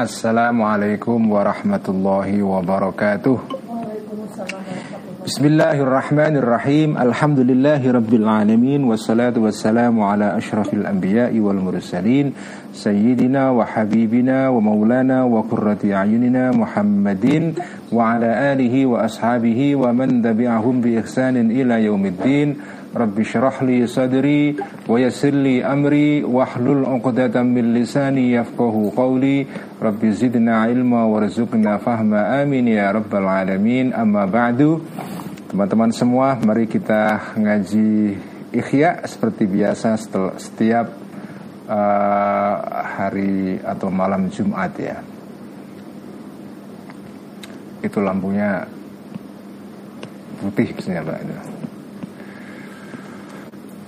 Assalamualaikum warahmatullahi wabarakatuh. Bismillahirrahmanirrahim. Alhamdulillahi rabbil alamin. Wassalatu wassalamu ala ashrafil anbiya'i wal mursalin. Sayyidina wa habibina wa maulana wa qurrati ayunina Muhammadin Wa ala alihi wa ashabihi wa man tabi'ahum bi ihsanin ila yaumiddin Rabbi syrah li sadri wa yassir li amri wahlul 'uqdatam min lisani yafqahu qawli. Rabbi zidna ilma warzuqna fahma. Amin ya rabbal alamin. Amma ba'du. Teman-teman semua mari kita ngaji ikhya seperti biasa setiap uh, hari atau malam Jumat ya. Itu lampunya putih misalnya Pak.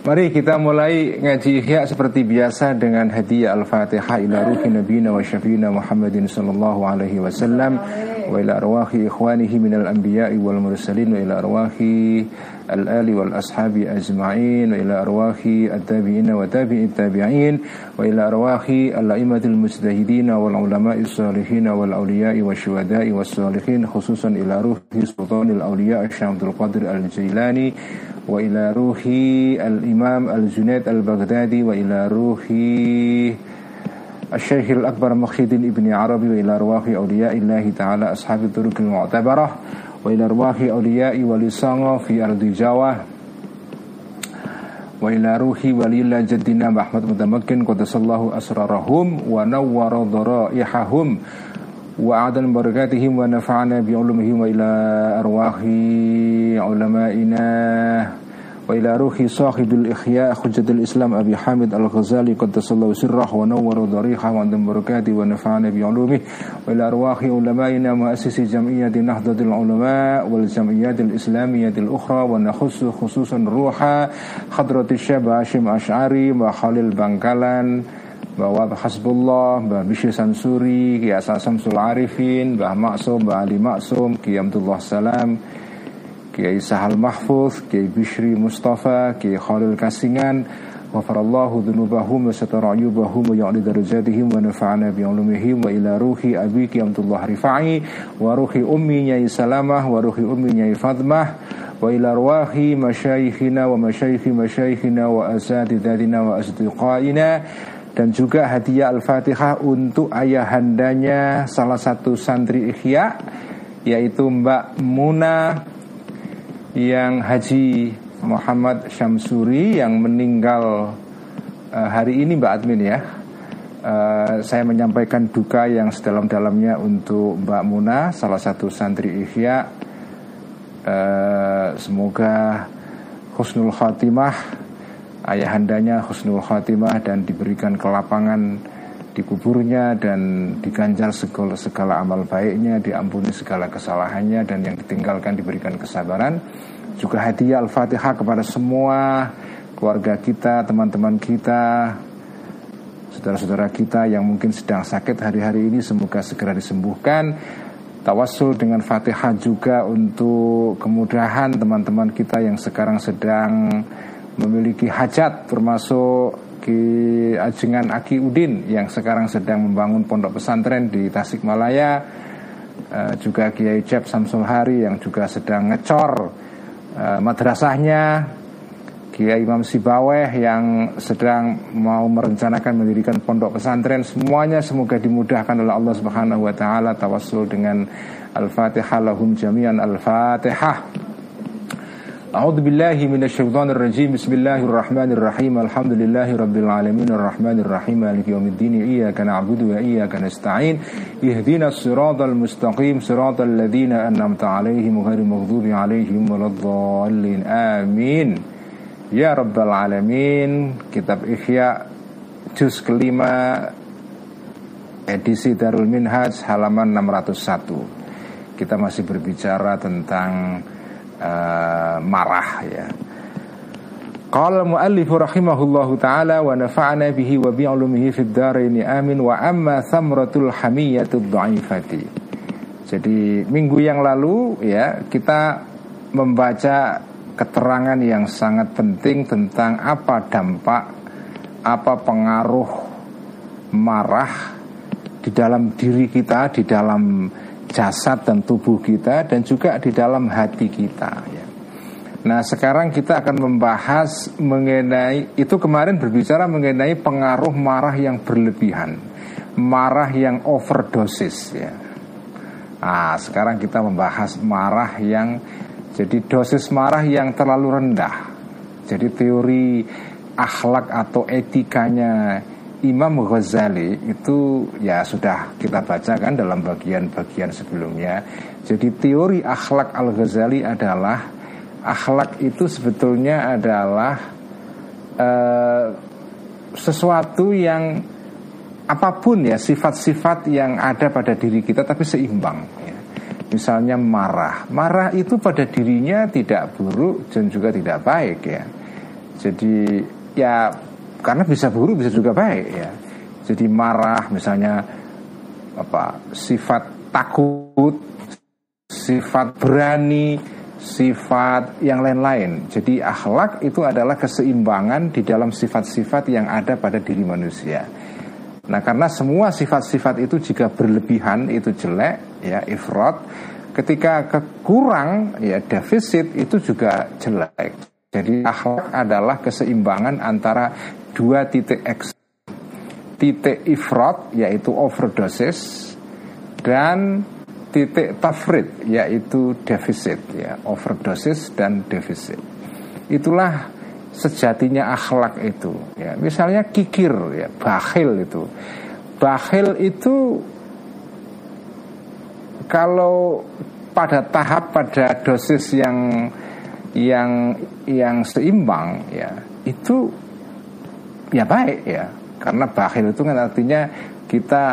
Mari kita mulai ngaji ihya seperti biasa dengan hadiah Al-Fatihah ila ruhi nabiyina wa syafiina Muhammadin sallallahu alaihi wasallam wa ila arwahi ikhwanihi minal anbiya'i wal mursalin wa ila arwahi al-ali wal ashabi ajma'in wa ila arwahi at-tabi'in wa tabi'it tabi'in wa ila arwahi al-a'immatil mujtahidin wal ulama'i salihin wal awliya'i wa syuhada'i was salihin khususan ila ruhi sultanil awliya' Syamsul Qadir al-Jailani وإلى روح الإمام الجنيد البغدادي وإلى روح الشيخ الأكبر مخيد ابن عربي وإلى أرواح أولياء الله تعالى أصحاب الطرق المعتبرة وإلى أرواح أولياء ولسانه في أرض جاوة وإلى روح ولي الله جدنا محمد متمكن قدس الله أسرارهم ونور ضرائحهم وأعدل بركاتهم ونفعنا بعلومهم وإلى أرواح علمائنا وإلى روح صاحب الإخياء حجة الإسلام أبي حامد الغزالي قدس الله سره ونور ضريحه وعند بركاته ونفعنا بعلومه وإلى أرواح علمائنا مؤسس جمعية نهضة العلماء والجمعيات الإسلامية الأخرى ونخص خصوصا روح حضرة الشاب هاشم أشعري وخالد بنكالان bahwa Hasbullah, Mbah Bishir Sansuri, Kiai Asal Samsul Arifin, Mbah Maksum, Mbah Ali Maksum, Kiai Abdullah Salam, Kiai Sahal Mahfuz, Kiai Bishri Mustafa, Kiai Khalil Kasingan, Wafarallahu dhunubahum wa satara wa ya'li darajatihim wa nafa'ana bi'ulumihim wa ila ruhi abi Kiai Abdullah Rifai wa ruhi ummi Nyai Salamah wa ruhi ummi Nyai Fadmah wa masyayikhina wa dan juga hadiah Al-Fatihah untuk ayahandanya salah satu santri Ikhya yaitu Mbak Muna yang Haji Muhammad Syamsuri yang meninggal uh, hari ini Mbak Admin ya. Uh, saya menyampaikan duka yang sedalam-dalamnya untuk Mbak Muna salah satu santri Ikhya. Uh, semoga husnul khatimah ayahandanya husnul khatimah dan diberikan kelapangan di kuburnya dan diganjar segala, segala amal baiknya, diampuni segala kesalahannya dan yang ditinggalkan diberikan kesabaran. Juga hadiah Al-Fatihah kepada semua keluarga kita, teman-teman kita, saudara-saudara kita yang mungkin sedang sakit hari-hari ini semoga segera disembuhkan. Tawassul dengan Fatihah juga untuk kemudahan teman-teman kita yang sekarang sedang memiliki hajat termasuk Ki Ajengan Aki Udin yang sekarang sedang membangun pondok pesantren di Tasikmalaya uh, juga Kiai Cep Samsul Hari yang juga sedang ngecor uh, madrasahnya Kiai Imam Sibaweh yang sedang mau merencanakan mendirikan pondok pesantren. Semuanya semoga dimudahkan oleh Allah Subhanahu wa taala. Tawassul dengan Al-Fatihah lahum jami'an Al-Fatihah أعوذ بالله من الشيطان الرجيم بسم الله الرحمن الرحيم الحمد لله رب العالمين الرحمن الرحيم مالك يوم الدين إياك نعبد وإياك نستعين اهدنا الصراط المستقيم صراط الذين أنعمت عليهم غير المغضوب عليهم ولا الضالين آمين يا رب العالمين kitab Ihya juz kelima edisi Darul Minhaj halaman 601 kita masih berbicara tentang uh, marah ya. Qala muallif rahimahullahu taala wa nafa'ana bihi wa bi ulumihi fid dharain amin wa amma thamratul hamiyatud dhaifati. Jadi minggu yang lalu ya kita membaca keterangan yang sangat penting tentang apa dampak apa pengaruh marah di dalam diri kita, di dalam jasad dan tubuh kita dan juga di dalam hati kita ya. Nah sekarang kita akan membahas mengenai itu kemarin berbicara mengenai pengaruh marah yang berlebihan, marah yang overdosis ya. Nah sekarang kita membahas marah yang jadi dosis marah yang terlalu rendah. Jadi teori akhlak atau etikanya Imam Ghazali itu ya sudah kita baca kan dalam bagian-bagian sebelumnya. Jadi teori akhlak Al Ghazali adalah akhlak itu sebetulnya adalah uh, sesuatu yang apa pun ya sifat-sifat yang ada pada diri kita tapi seimbang ya. misalnya marah marah itu pada dirinya tidak buruk dan juga tidak baik ya jadi ya karena bisa buruk bisa juga baik ya jadi marah misalnya apa sifat takut sifat berani sifat yang lain-lain. Jadi akhlak itu adalah keseimbangan di dalam sifat-sifat yang ada pada diri manusia. Nah, karena semua sifat-sifat itu jika berlebihan itu jelek, ya ifrat. Ketika kekurang, ya defisit itu juga jelek. Jadi akhlak adalah keseimbangan antara dua titik X. Titik ifrat yaitu overdosis dan titik tafrid yaitu defisit ya overdosis dan defisit itulah sejatinya akhlak itu ya misalnya kikir ya bakhil itu bakhil itu kalau pada tahap pada dosis yang yang yang seimbang ya itu ya baik ya karena bakhil itu kan artinya kita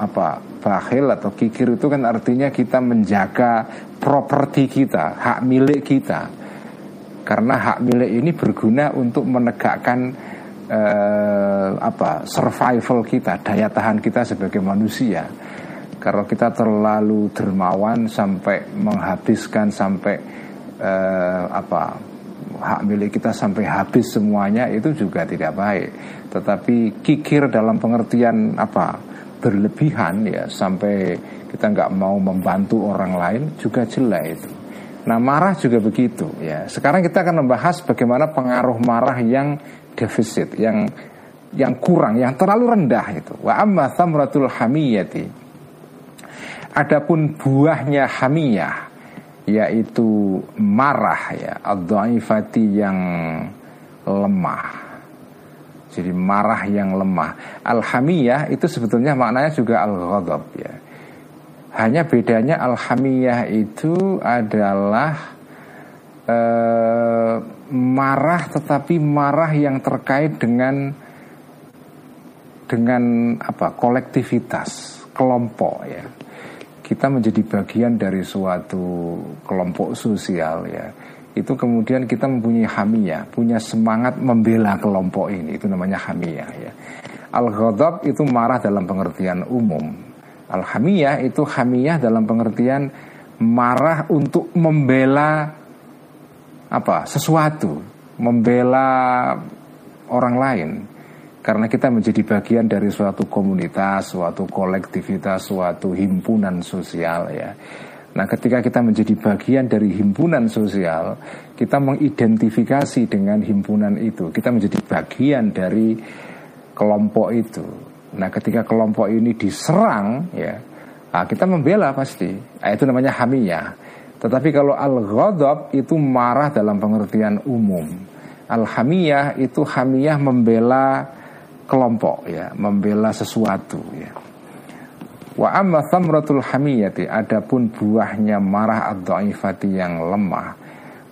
apa bakhil atau kikir itu kan artinya kita menjaga properti kita, hak milik kita. Karena hak milik ini berguna untuk menegakkan eh, apa survival kita, daya tahan kita sebagai manusia. Kalau kita terlalu dermawan sampai menghabiskan sampai eh, apa hak milik kita sampai habis semuanya itu juga tidak baik. Tetapi kikir dalam pengertian apa? berlebihan ya sampai kita nggak mau membantu orang lain juga jelek itu. Nah marah juga begitu ya. Sekarang kita akan membahas bagaimana pengaruh marah yang defisit, yang yang kurang, yang terlalu rendah itu. Wa amma hamiyati. Adapun buahnya hamiyah yaitu marah ya, ad yang lemah jadi marah yang lemah. Alhamiyah itu sebetulnya maknanya juga al-ghadab ya. Hanya bedanya alhamiyah itu adalah eh, marah tetapi marah yang terkait dengan dengan apa kolektivitas kelompok ya kita menjadi bagian dari suatu kelompok sosial ya itu kemudian kita mempunyai hamiyah, punya semangat membela kelompok ini, itu namanya hamiyah ya. Al-ghadab itu marah dalam pengertian umum. Al-hamiyah itu hamiyah dalam pengertian marah untuk membela apa? sesuatu, membela orang lain. Karena kita menjadi bagian dari suatu komunitas, suatu kolektivitas, suatu himpunan sosial ya Nah, ketika kita menjadi bagian dari himpunan sosial, kita mengidentifikasi dengan himpunan itu. Kita menjadi bagian dari kelompok itu. Nah, ketika kelompok ini diserang, ya, nah kita membela pasti. Nah, itu namanya hamiyah. Tetapi kalau al-ghadab itu marah dalam pengertian umum. Al-hamiyah itu hamiyah membela kelompok, ya, membela sesuatu, ya. Wa amma thamratul hamiyati adapun buahnya marah ad-dhaifati yang lemah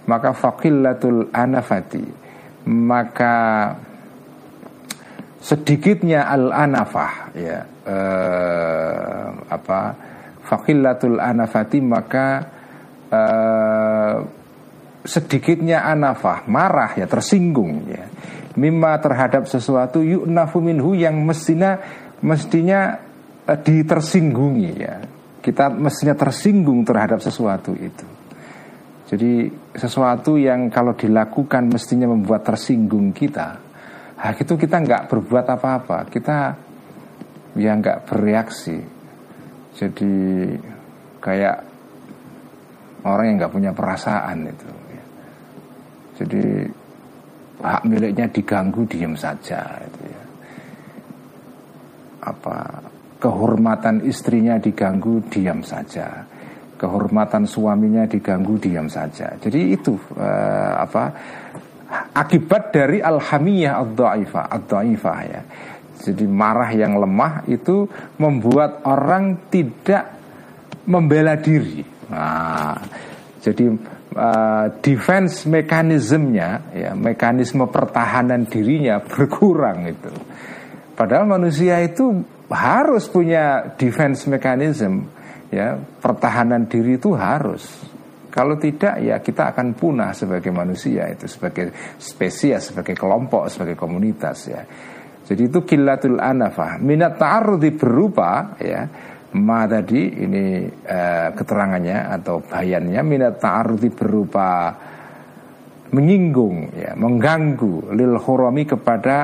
maka faqillatul anafati maka sedikitnya al anafah ya eh, apa faqillatul anafati maka eh, sedikitnya anafah marah ya tersinggung ya mimma terhadap sesuatu yu'nafu minhu yang mestinya mestinya Eh, ditersinggungi ya. Kita mestinya tersinggung terhadap sesuatu itu. Jadi sesuatu yang kalau dilakukan mestinya membuat tersinggung kita, nah itu kita nggak berbuat apa-apa. Kita ya nggak bereaksi jadi kayak orang yang nggak punya perasaan itu ya. jadi hak miliknya diganggu diem saja itu ya. Apa kehormatan istrinya diganggu diam saja. Kehormatan suaminya diganggu diam saja. Jadi itu uh, apa akibat dari alhamiyah ad-dhaifah ad-dhaifah ya. Jadi marah yang lemah itu membuat orang tidak membela diri. Nah jadi uh, defense mekanismenya ya mekanisme pertahanan dirinya berkurang itu. Padahal manusia itu harus punya defense mechanism ya pertahanan diri itu harus. Kalau tidak ya kita akan punah sebagai manusia itu sebagai spesies sebagai kelompok sebagai komunitas ya. Jadi itu kilatul anafah. Minat ta'arudi berupa ya ma tadi ini uh, keterangannya atau bayannya minat ta'arudi berupa menyinggung ya mengganggu lil hurami kepada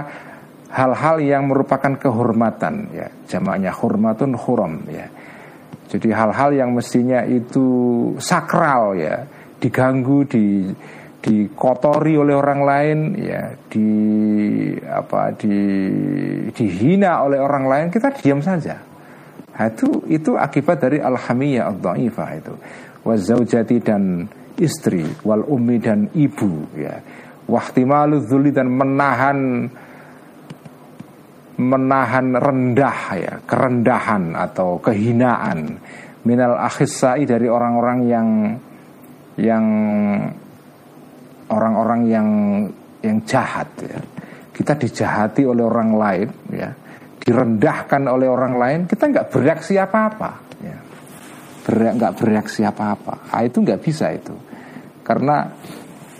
hal-hal yang merupakan kehormatan ya. Jamaknya hormatun huram ya. Jadi hal-hal yang mestinya itu sakral ya. Diganggu di dikotori oleh orang lain ya. Di apa di dihina oleh orang lain kita diam saja itu itu akibat dari alhamiyah al-dhaifah itu. Wazaujati dan istri wal ummi dan ibu ya. Wahtimalu dan menahan menahan rendah ya kerendahan atau kehinaan. Minal akhisai dari orang-orang yang yang orang-orang yang yang jahat ya. Kita dijahati oleh orang lain ya direndahkan oleh orang lain kita nggak bereaksi apa-apa. Ya. Nggak bereaksi apa-apa. Ah, itu nggak bisa itu. Karena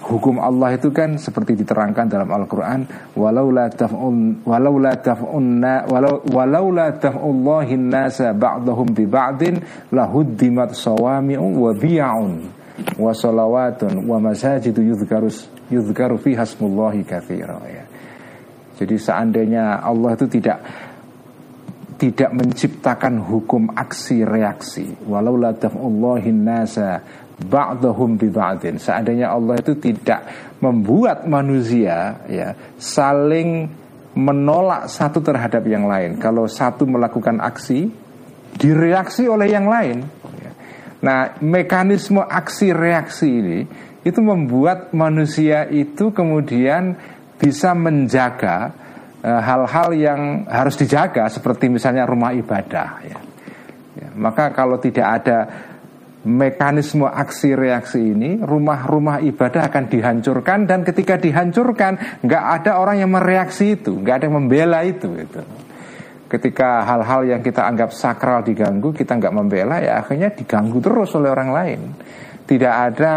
hukum Allah itu kan seperti diterangkan dalam Al-Qur'an walau la taf'un walau la taf'unna walau walau la taf'ullahin nasa ba'dahum bi ba'din lahuddimat sawami'u wa bi'un wa salawatun wa masajidu ya. Jadi seandainya Allah itu tidak tidak menciptakan hukum aksi reaksi walau la taf'ullahin nasa ba'dahum bi. Seandainya Allah itu tidak membuat manusia ya saling menolak satu terhadap yang lain. Kalau satu melakukan aksi direaksi oleh yang lain. Ya. Nah, mekanisme aksi reaksi ini itu membuat manusia itu kemudian bisa menjaga hal-hal uh, yang harus dijaga seperti misalnya rumah ibadah ya. ya maka kalau tidak ada mekanisme aksi reaksi ini rumah-rumah ibadah akan dihancurkan dan ketika dihancurkan nggak ada orang yang mereaksi itu nggak ada yang membela itu gitu. ketika hal-hal yang kita anggap sakral diganggu kita nggak membela ya akhirnya diganggu terus oleh orang lain tidak ada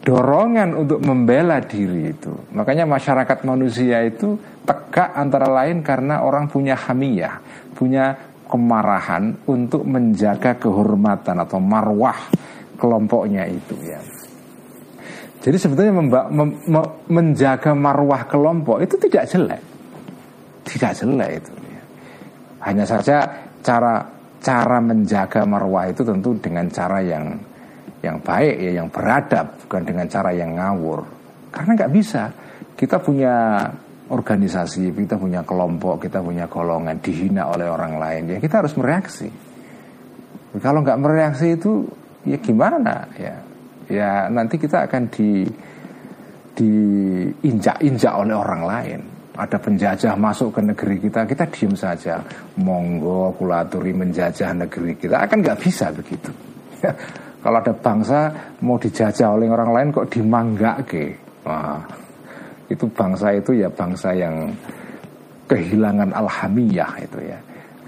dorongan untuk membela diri itu makanya masyarakat manusia itu tegak antara lain karena orang punya hamiyah punya kemarahan untuk menjaga kehormatan atau marwah kelompoknya itu ya. Jadi sebetulnya memba, mem, me, menjaga marwah kelompok itu tidak jelek, tidak jelek itu. Ya. Hanya saja cara cara menjaga marwah itu tentu dengan cara yang yang baik ya, yang beradab, bukan dengan cara yang ngawur. Karena nggak bisa. Kita punya organisasi, kita punya kelompok, kita punya golongan dihina oleh orang lain, ya kita harus mereaksi. Kalau nggak mereaksi itu, ya gimana ya? Ya nanti kita akan di diinjak-injak oleh orang lain. Ada penjajah masuk ke negeri kita, kita diem saja. Monggo kulaturi menjajah negeri kita, akan nggak bisa begitu. Ya, kalau ada bangsa mau dijajah oleh orang lain kok dimangga ke, Wah, itu bangsa itu ya bangsa yang kehilangan alhamiyah itu ya.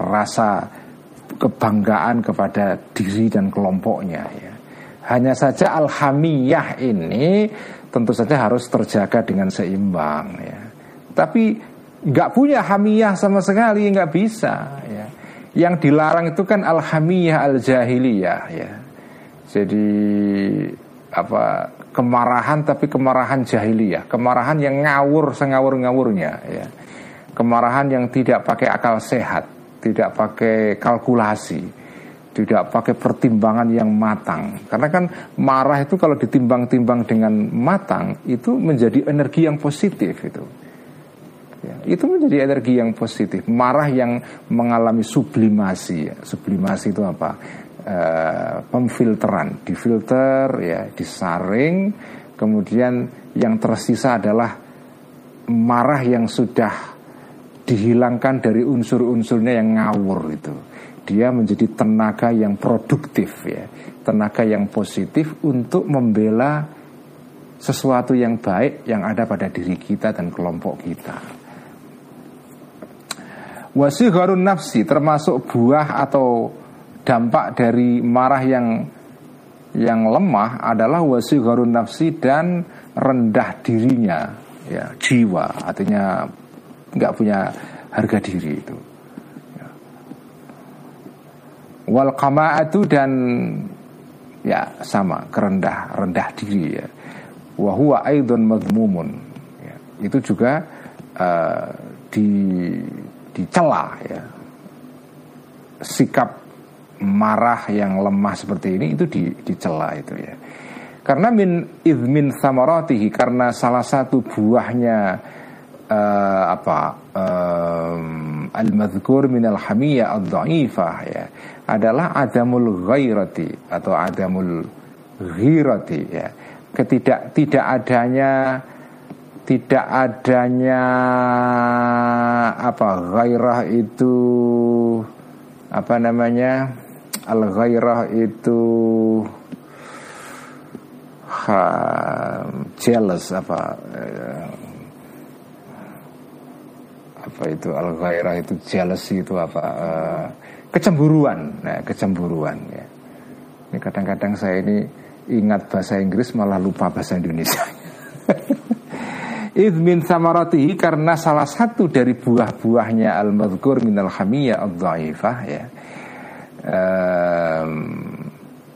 Rasa kebanggaan kepada diri dan kelompoknya ya. Hanya saja alhamiyah ini tentu saja harus terjaga dengan seimbang ya. Tapi nggak punya hamiyah sama sekali nggak bisa ya. Yang dilarang itu kan alhamiyah al jahiliyah ya. Jadi apa kemarahan tapi kemarahan jahiliyah, kemarahan yang ngawur sengawur-ngawurnya ya. Kemarahan yang tidak pakai akal sehat tidak pakai kalkulasi, tidak pakai pertimbangan yang matang. Karena kan marah itu kalau ditimbang-timbang dengan matang itu menjadi energi yang positif itu. Ya, itu menjadi energi yang positif. Marah yang mengalami sublimasi. Ya. Sublimasi itu apa? E, pemfilteran, difilter, ya, disaring, kemudian yang tersisa adalah marah yang sudah dihilangkan dari unsur-unsurnya yang ngawur itu. Dia menjadi tenaga yang produktif ya, tenaga yang positif untuk membela sesuatu yang baik yang ada pada diri kita dan kelompok kita. Wasiharun nafsi termasuk buah atau dampak dari marah yang yang lemah adalah wasiharun nafsi dan rendah dirinya ya jiwa artinya nggak punya harga diri itu ya. wal itu dan ya sama kerendah rendah diri ya wahwa aidon madmumun ya. itu juga uh, di dicela ya sikap marah yang lemah seperti ini itu di, dicela itu ya. Karena min idmin samaratihi karena salah satu buahnya uh, apa um, al-madhkur min al-hamiyah ad-dha'ifah ya adalah adamul ghairati atau adamul ghirati ya. Ketidak tidak adanya tidak adanya apa gairah itu apa namanya al gairah itu ha, jealous apa eh, apa itu al gairah itu jealous itu apa uh, kecemburuan. Nah kecemburuan ya. Ini kadang-kadang saya ini ingat bahasa Inggris malah lupa bahasa Indonesia. Idmin samaratihi karena salah satu dari buah-buahnya al-madhkur minal hamiyah al-dhaifah ya um,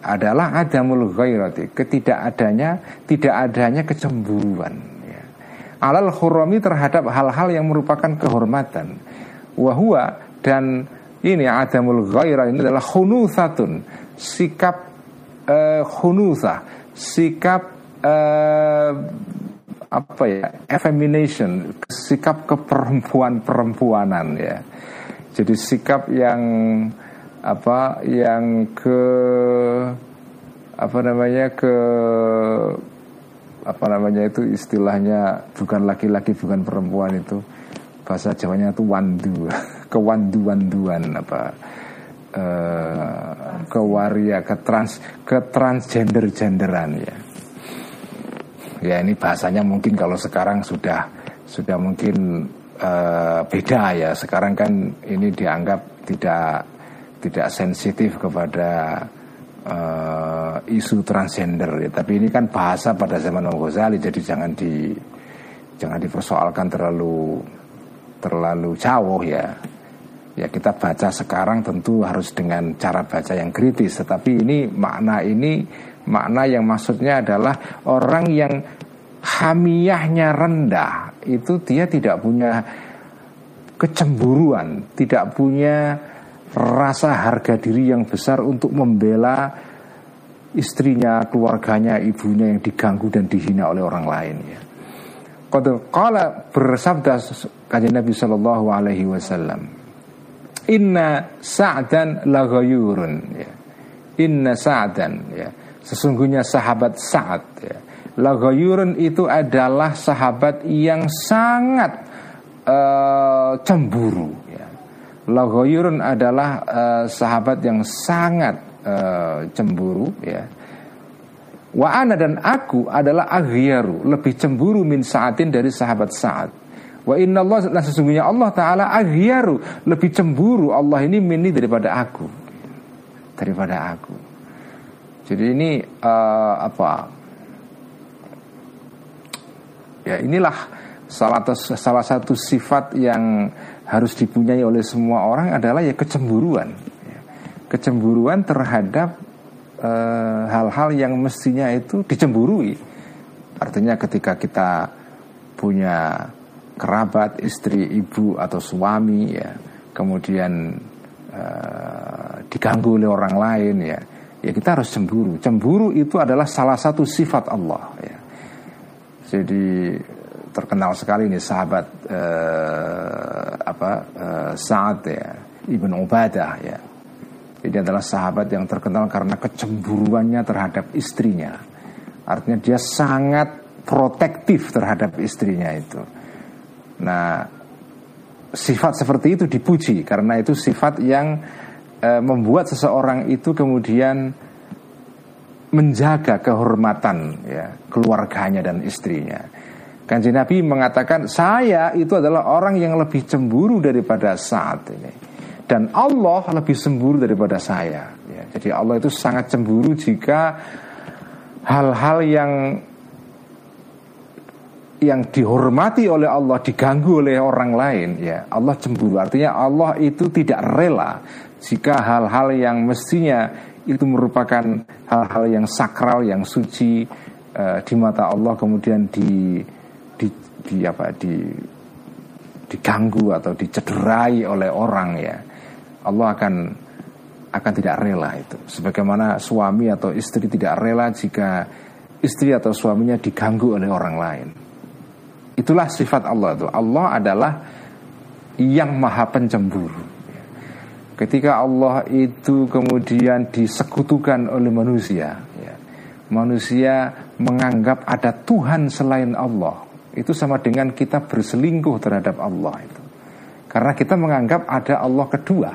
adalah adamul ghairati ketidakadanya tidak adanya kecemburuan ya. alal khurami terhadap hal-hal yang merupakan kehormatan wahwa dan ini adamul ghairah ini adalah khunuthatun sikap uh, khunutha sikap uh, apa ya effemination sikap keperempuan-perempuanan ya jadi sikap yang apa yang ke apa namanya ke apa namanya itu istilahnya bukan laki-laki bukan perempuan itu. Bahasa Jawanya itu wandu kewandu-wanduan apa uh, kewaria ke trans ke transgender genderan ya. Ya ini bahasanya mungkin kalau sekarang sudah sudah mungkin uh, beda ya. Sekarang kan ini dianggap tidak tidak sensitif kepada uh, isu transgender ya. Tapi ini kan bahasa pada zaman Imam Ghazali jadi jangan di jangan dipersoalkan terlalu terlalu jauh ya. Ya kita baca sekarang tentu harus dengan cara baca yang kritis tetapi ini makna ini Makna yang maksudnya adalah orang yang hamiyahnya rendah itu dia tidak punya kecemburuan, tidak punya rasa harga diri yang besar untuk membela istrinya, keluarganya, ibunya yang diganggu dan dihina oleh orang lain ya. Qala bersabda kajian Nabi Shallallahu alaihi wasallam Inna sa'dan laghayurun ya. Inna sa'dan ya Sesungguhnya sahabat Sa'ad ya. Lagoyurun itu adalah sahabat yang sangat uh, cemburu. Lagoyurun adalah uh, sahabat yang sangat uh, cemburu ya. Wa dan aku adalah aghyaru Lebih cemburu min saatin dari sahabat saat Wa inna Allah nah sesungguhnya Allah Ta'ala aghyaru Lebih cemburu Allah ini mini daripada aku Daripada aku jadi ini uh, apa? Ya inilah salah, salah satu sifat yang harus dipunyai oleh semua orang adalah ya kecemburuan. Kecemburuan terhadap eh, hal-hal uh, yang mestinya itu dicemburui. Artinya ketika kita punya kerabat, istri, ibu atau suami ya, kemudian uh, diganggu oleh orang lain ya ya kita harus cemburu cemburu itu adalah salah satu sifat Allah ya jadi terkenal sekali nih sahabat uh, apa uh, Sa'ad ya Ibn Ubadah ya. Ini adalah sahabat yang terkenal karena kecemburuannya terhadap istrinya. Artinya dia sangat protektif terhadap istrinya itu. Nah sifat seperti itu dipuji karena itu sifat yang e, membuat seseorang itu kemudian menjaga kehormatan ya keluarganya dan istrinya. Kanji Nabi mengatakan saya itu adalah orang yang lebih cemburu daripada saat ini dan Allah lebih cemburu daripada saya. Ya, jadi Allah itu sangat cemburu jika hal-hal yang yang dihormati oleh Allah diganggu oleh orang lain ya Allah cemburu artinya Allah itu tidak rela jika hal-hal yang mestinya itu merupakan hal-hal yang sakral yang suci uh, di mata Allah kemudian di di, apa di diganggu atau dicederai oleh orang ya Allah akan akan tidak rela itu sebagaimana suami atau istri tidak rela jika istri atau suaminya diganggu oleh orang lain Itulah sifat Allah itu. Allah adalah yang maha pencemburu. Ketika Allah itu kemudian disekutukan oleh manusia, ya, manusia menganggap ada Tuhan selain Allah. Itu sama dengan kita berselingkuh terhadap Allah itu. Karena kita menganggap ada Allah kedua.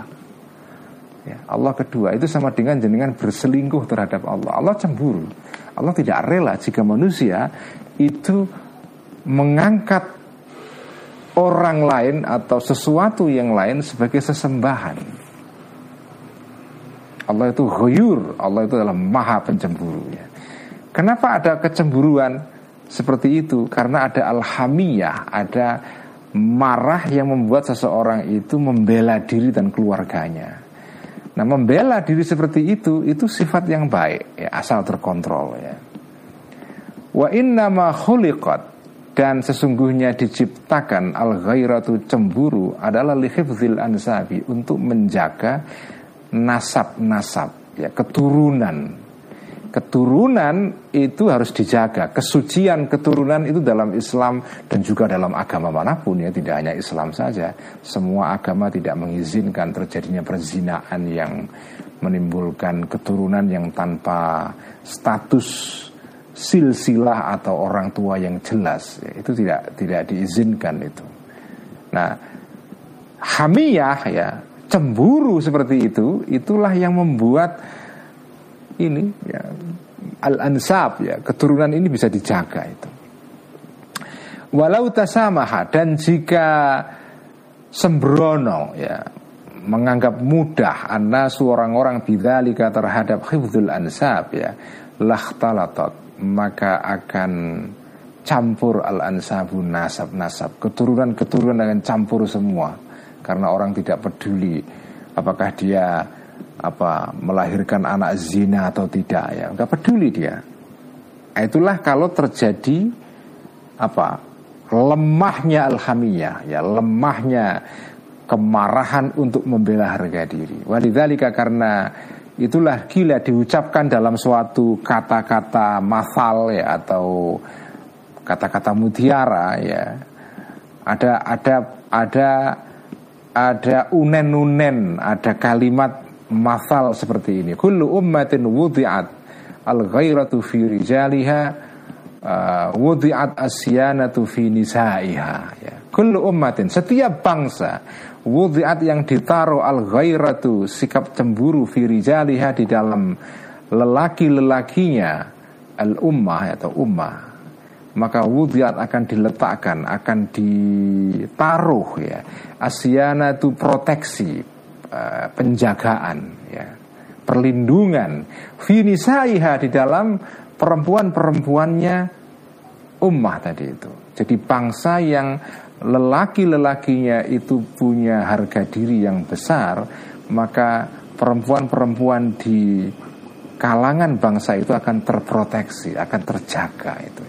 Ya, Allah kedua itu sama dengan jenengan berselingkuh terhadap Allah. Allah cemburu. Allah tidak rela jika manusia itu mengangkat orang lain atau sesuatu yang lain sebagai sesembahan. Allah itu ghayur, Allah itu adalah maha pencemburu ya. Kenapa ada kecemburuan seperti itu? Karena ada alhamiyah, ada marah yang membuat seseorang itu membela diri dan keluarganya. Nah, membela diri seperti itu itu sifat yang baik ya, asal terkontrol ya. Wa inna ma khuliqat dan sesungguhnya diciptakan al ghairatu cemburu adalah lihifzil ansabi untuk menjaga nasab-nasab ya keturunan keturunan itu harus dijaga. Kesucian keturunan itu dalam Islam dan juga dalam agama mana pun ya tidak hanya Islam saja. Semua agama tidak mengizinkan terjadinya perzinaan yang menimbulkan keturunan yang tanpa status silsilah atau orang tua yang jelas. Itu tidak tidak diizinkan itu. Nah, hamiyah ya, cemburu seperti itu itulah yang membuat ini ya al-ansab ya, keturunan ini bisa dijaga itu. Walau tasamaha dan jika sembrono ya menganggap mudah anna orang-orang bidzalika terhadap hifdzul ansab ya lahtalatat maka akan campur al ansabu nasab nasab keturunan keturunan akan campur semua karena orang tidak peduli apakah dia apa melahirkan anak zina atau tidak ya. Nggak peduli dia. Nah, itulah kalau terjadi apa lemahnya alhamiyah ya lemahnya kemarahan untuk membela harga diri. Walidzalika karena itulah gila diucapkan dalam suatu kata-kata masal ya atau kata-kata mutiara ya. Ada ada ada ada unen-unen ada kalimat masal seperti ini. Kullu ummatin wudi'at al ghairatu fi rijaliha uh, wudi'at asyanatu fi nisaiha. Ya. Kullu ummatin setiap bangsa Wudhiat yang ditaruh al ghairatu sikap cemburu firijaliha di dalam lelaki-lelakinya al ummah atau ummah maka wudhiat akan diletakkan akan ditaruh ya. Asyana itu proteksi uh, penjagaan ya. Perlindungan. Finisaiha di dalam perempuan-perempuannya ummah tadi itu. Jadi bangsa yang lelaki-lelakinya itu punya harga diri yang besar, maka perempuan-perempuan di kalangan bangsa itu akan terproteksi, akan terjaga itu.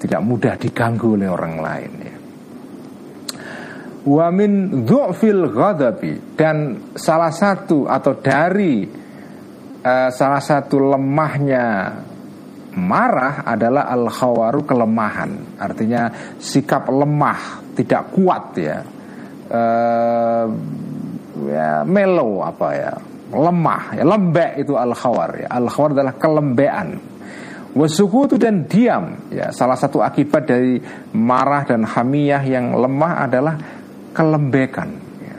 Tidak mudah diganggu oleh orang lain ya. wa min dhu'fil ghadabi. Dan salah satu atau dari uh, salah satu lemahnya marah adalah al khawaru kelemahan. Artinya sikap lemah tidak kuat ya. Uh, ya melo apa ya lemah ya lembek itu al khawar ya. Al khawar adalah kelembean. Wasukutu dan diam. Ya salah satu akibat dari marah dan hamiyah yang lemah adalah kelembekan ya.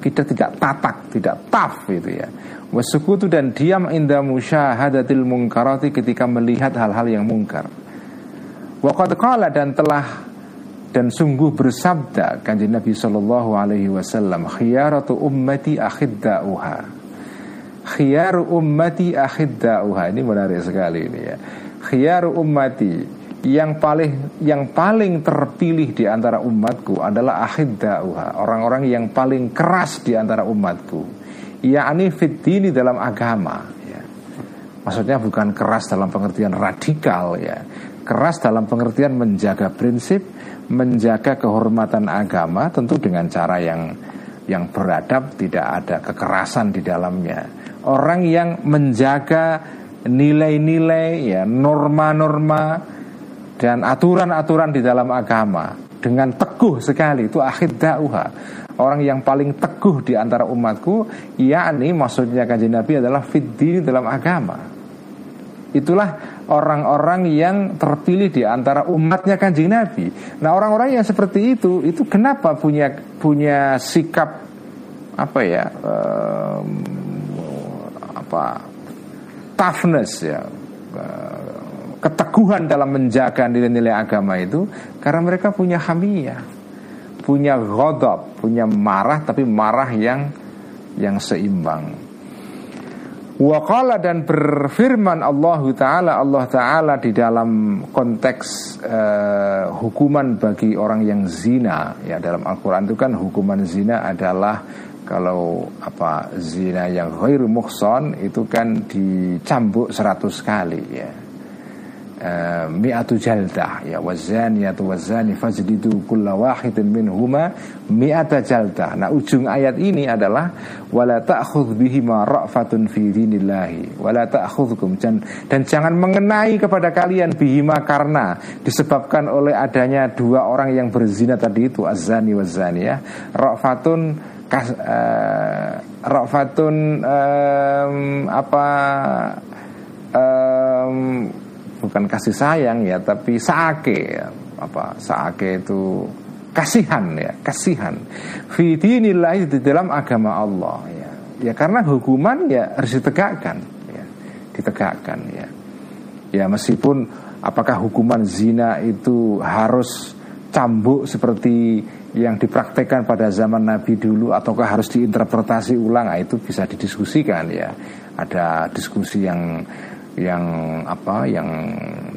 kita tidak tatak tidak taf itu ya. Wasukutu dan diam inda musyahadatil mungkarati ketika melihat hal-hal yang mungkar. Waqad qala dan telah dan sungguh bersabda kanjeng Nabi Shallallahu Alaihi Wasallam khiyaratu ummati akhiddauha. Khiyaru ummati akhiddauha. Ini menarik sekali ini ya. Khiyaru ummati yang paling yang paling terpilih di antara umatku adalah akhiddauha orang-orang yang paling keras di antara umatku. Yakni ini dalam agama ya. maksudnya bukan keras dalam pengertian radikal ya. Keras dalam pengertian menjaga prinsip menjaga kehormatan agama tentu dengan cara yang yang beradab tidak ada kekerasan di dalamnya. Orang yang menjaga nilai-nilai ya norma-norma dan aturan-aturan di dalam agama dengan teguh sekali itu akhir dauha. Orang yang paling teguh di antara umatku yakni maksudnya kajian Nabi adalah fitri dalam agama. Itulah orang-orang yang terpilih di antara umatnya kanjeng Nabi. Nah orang-orang yang seperti itu, itu kenapa punya punya sikap apa ya, um, apa toughness ya, keteguhan dalam menjaga nilai-nilai agama itu, karena mereka punya hamiyah, punya godop, punya marah tapi marah yang yang seimbang. Waqala dan berfirman Allah Ta'ala Allah Ta'ala di dalam konteks uh, hukuman bagi orang yang zina Ya dalam Al-Quran itu kan hukuman zina adalah Kalau apa zina yang khairu muhson itu kan dicambuk seratus kali ya mi'atu jaldah. Ya wazani atau wazani fajdidu kulla wahidin minhuma mi'ata jaldah. Nah ujung ayat ini adalah wala ta'khudh bihima ra'fatun fi dinillahi. Wala ta'khudhukum dan, dan jangan mengenai kepada kalian bihima karena disebabkan oleh adanya dua orang yang berzina tadi itu azani wazani ya. Ra'fatun kas, uh, ra'fatun um, apa um, bukan kasih sayang ya tapi saake ya. apa saake itu kasihan ya kasihan. Fidinillah di dalam agama Allah ya. Ya karena hukuman ya harus ditegakkan ya ditegakkan ya. Ya meskipun apakah hukuman zina itu harus cambuk seperti yang dipraktekkan pada zaman Nabi dulu ataukah harus diinterpretasi ulang nah, itu bisa didiskusikan ya. Ada diskusi yang yang apa yang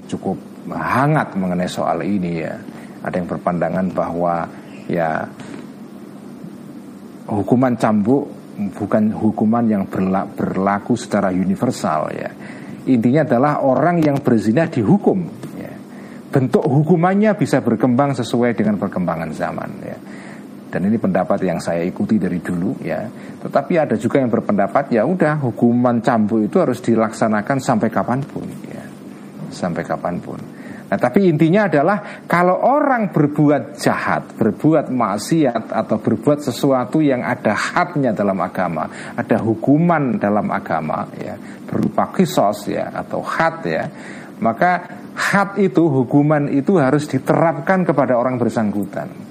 cukup hangat mengenai soal ini ya. Ada yang berpandangan bahwa ya hukuman cambuk bukan hukuman yang berlaku secara universal ya. Intinya adalah orang yang berzina dihukum ya. Bentuk hukumannya bisa berkembang sesuai dengan perkembangan zaman ya dan ini pendapat yang saya ikuti dari dulu ya. Tetapi ada juga yang berpendapat ya udah hukuman cambuk itu harus dilaksanakan sampai kapan pun ya. Sampai kapan pun. Nah tapi intinya adalah kalau orang berbuat jahat berbuat maksiat atau berbuat sesuatu yang ada hadnya dalam agama ada hukuman dalam agama ya berupa kisos ya atau had ya maka had itu hukuman itu harus diterapkan kepada orang bersangkutan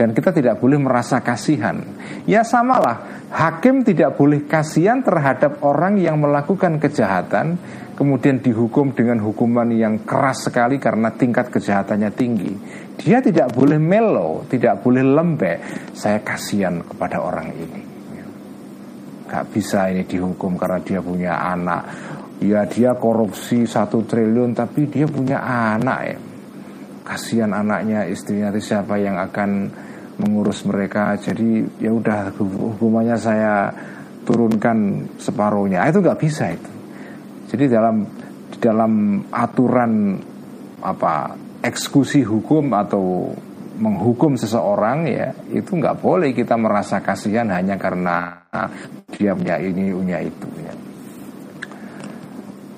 dan kita tidak boleh merasa kasihan. Ya samalah, hakim tidak boleh kasihan terhadap orang yang melakukan kejahatan kemudian dihukum dengan hukuman yang keras sekali karena tingkat kejahatannya tinggi. Dia tidak boleh melo, tidak boleh lembek. Saya kasihan kepada orang ini. Gak bisa ini dihukum karena dia punya anak. Ya dia korupsi satu triliun tapi dia punya anak ya. Kasihan anaknya, istrinya siapa yang akan mengurus mereka. Jadi ya udah hukumannya saya turunkan separuhnya. Ah, itu nggak bisa itu. Jadi dalam dalam aturan apa eksekusi hukum atau menghukum seseorang ya itu nggak boleh kita merasa kasihan hanya karena dia punya ini punya itu ya.